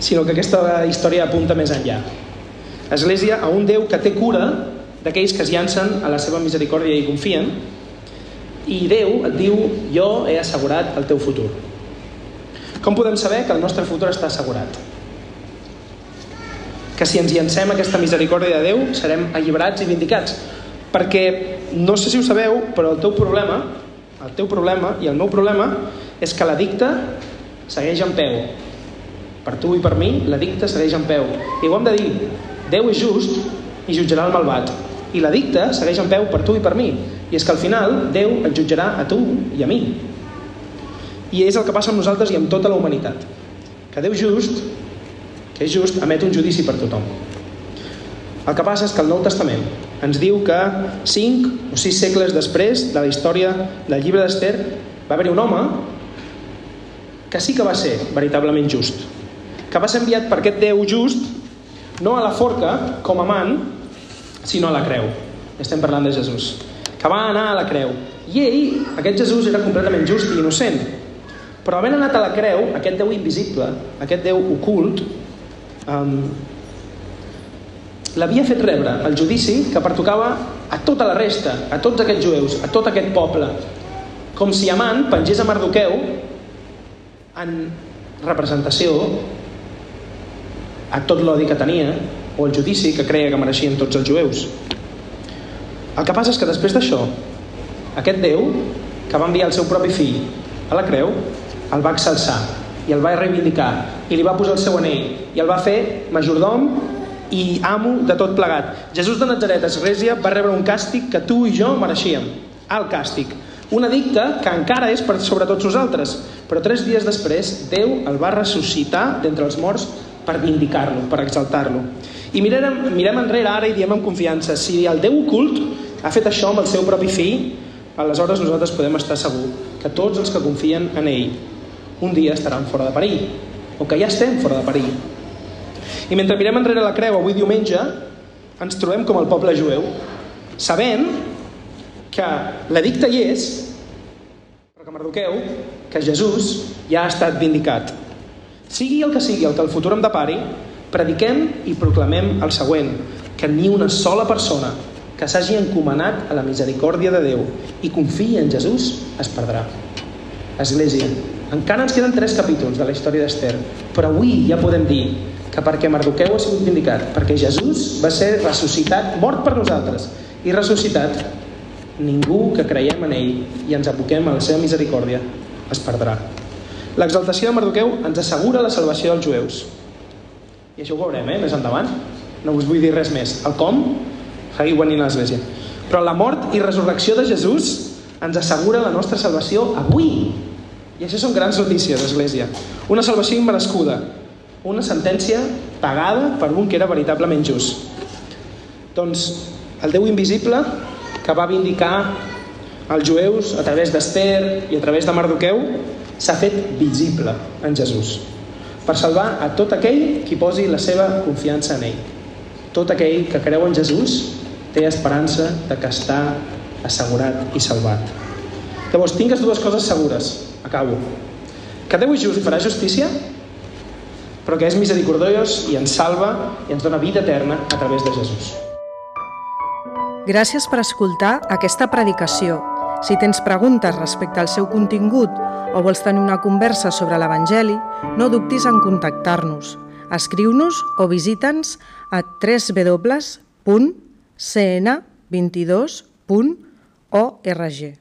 A: sinó que aquesta història apunta més enllà. Església, a un Déu que té cura d'aquells que es llancen a la seva misericòrdia i confien, i Déu et diu, jo he assegurat el teu futur. Com podem saber que el nostre futur està assegurat? que si ens llancem aquesta misericòrdia de Déu serem alliberats i vindicats. Perquè, no sé si ho sabeu, però el teu problema, el teu problema i el meu problema és que l'addicte segueix en peu. Per tu i per mi, l'addicte segueix en peu. I ho hem de dir, Déu és just i jutjarà el malvat. I l'addicte segueix en peu per tu i per mi. I és que al final Déu et jutjarà a tu i a mi. I és el que passa amb nosaltres i amb tota la humanitat. Que Déu just que és just, emet un judici per tothom. El que passa és que el Nou Testament ens diu que cinc o sis segles després de la història del llibre d'Ester va haver-hi un home que sí que va ser veritablement just, que va ser enviat per aquest Déu just no a la forca com a man, sinó a la creu. Estem parlant de Jesús. Que va anar a la creu. I ell, aquest Jesús, era completament just i innocent. Però havent anat a la creu, aquest Déu invisible, aquest Déu ocult, um, l'havia fet rebre el judici que pertocava a tota la resta, a tots aquests jueus, a tot aquest poble. Com si Amant pengés a Mardoqueu en representació a tot l'odi que tenia o el judici que creia que mereixien tots els jueus. El que passa és que després d'això, aquest Déu, que va enviar el seu propi fill a la creu, el va exalçar i el va reivindicar i li va posar el seu anell i el va fer majordom i amo de tot plegat. Jesús de Nazaret, Església, va rebre un càstig que tu i jo mereixíem. El càstig. Un edicte que encara és per sobre tots nosaltres, però tres dies després Déu el va ressuscitar d'entre els morts per vindicar-lo, per exaltar-lo. I mirem, mirem enrere ara i diem amb confiança, si el Déu ocult ha fet això amb el seu propi fill, aleshores nosaltres podem estar segur que tots els que confien en ell un dia estaran fora de perill, o que ja estem fora de perill. I mentre mirem enrere la creu avui diumenge, ens trobem com el poble jueu, sabent que l'edicte hi és, però que Mardoqueu, que Jesús ja ha estat vindicat. Sigui el que sigui el que el futur em depari, prediquem i proclamem el següent, que ni una sola persona que s'hagi encomanat a la misericòrdia de Déu i confiï en Jesús es perdrà. Església, encara ens queden tres capítols de la història d'Ester, però avui ja podem dir que perquè Mardoqueu ha sigut vindicat, perquè Jesús va ser ressuscitat, mort per nosaltres, i ressuscitat, ningú que creiem en ell i ens aboquem a la seva misericòrdia es perdrà. L'exaltació de Mardoqueu ens assegura la salvació dels jueus. I això ho veurem, eh, més endavant. No us vull dir res més. El com, seguiu venint a l'església. Però la mort i resurrecció de Jesús ens assegura la nostra salvació avui, i això són grans notícies, Església. Una salvació immerescuda, una sentència pagada per un que era veritablement just. Doncs el Déu invisible que va vindicar els jueus a través d'Ester i a través de Mardoqueu s'ha fet visible en Jesús. per salvar a tot aquell qui posi la seva confiança en ell. Tot aquell que creu en Jesús té esperança de que està assegurat i salvat. Llavors, tingues dues coses segures. Acabo. Que Déu és just i farà justícia, però que és misericordiós i ens salva i ens dona vida eterna a través de Jesús.
B: Gràcies per escoltar aquesta predicació. Si tens preguntes respecte al seu contingut o vols tenir una conversa sobre l'Evangeli, no dubtis en contactar-nos. Escriu-nos o visita'ns a www.cn22.org.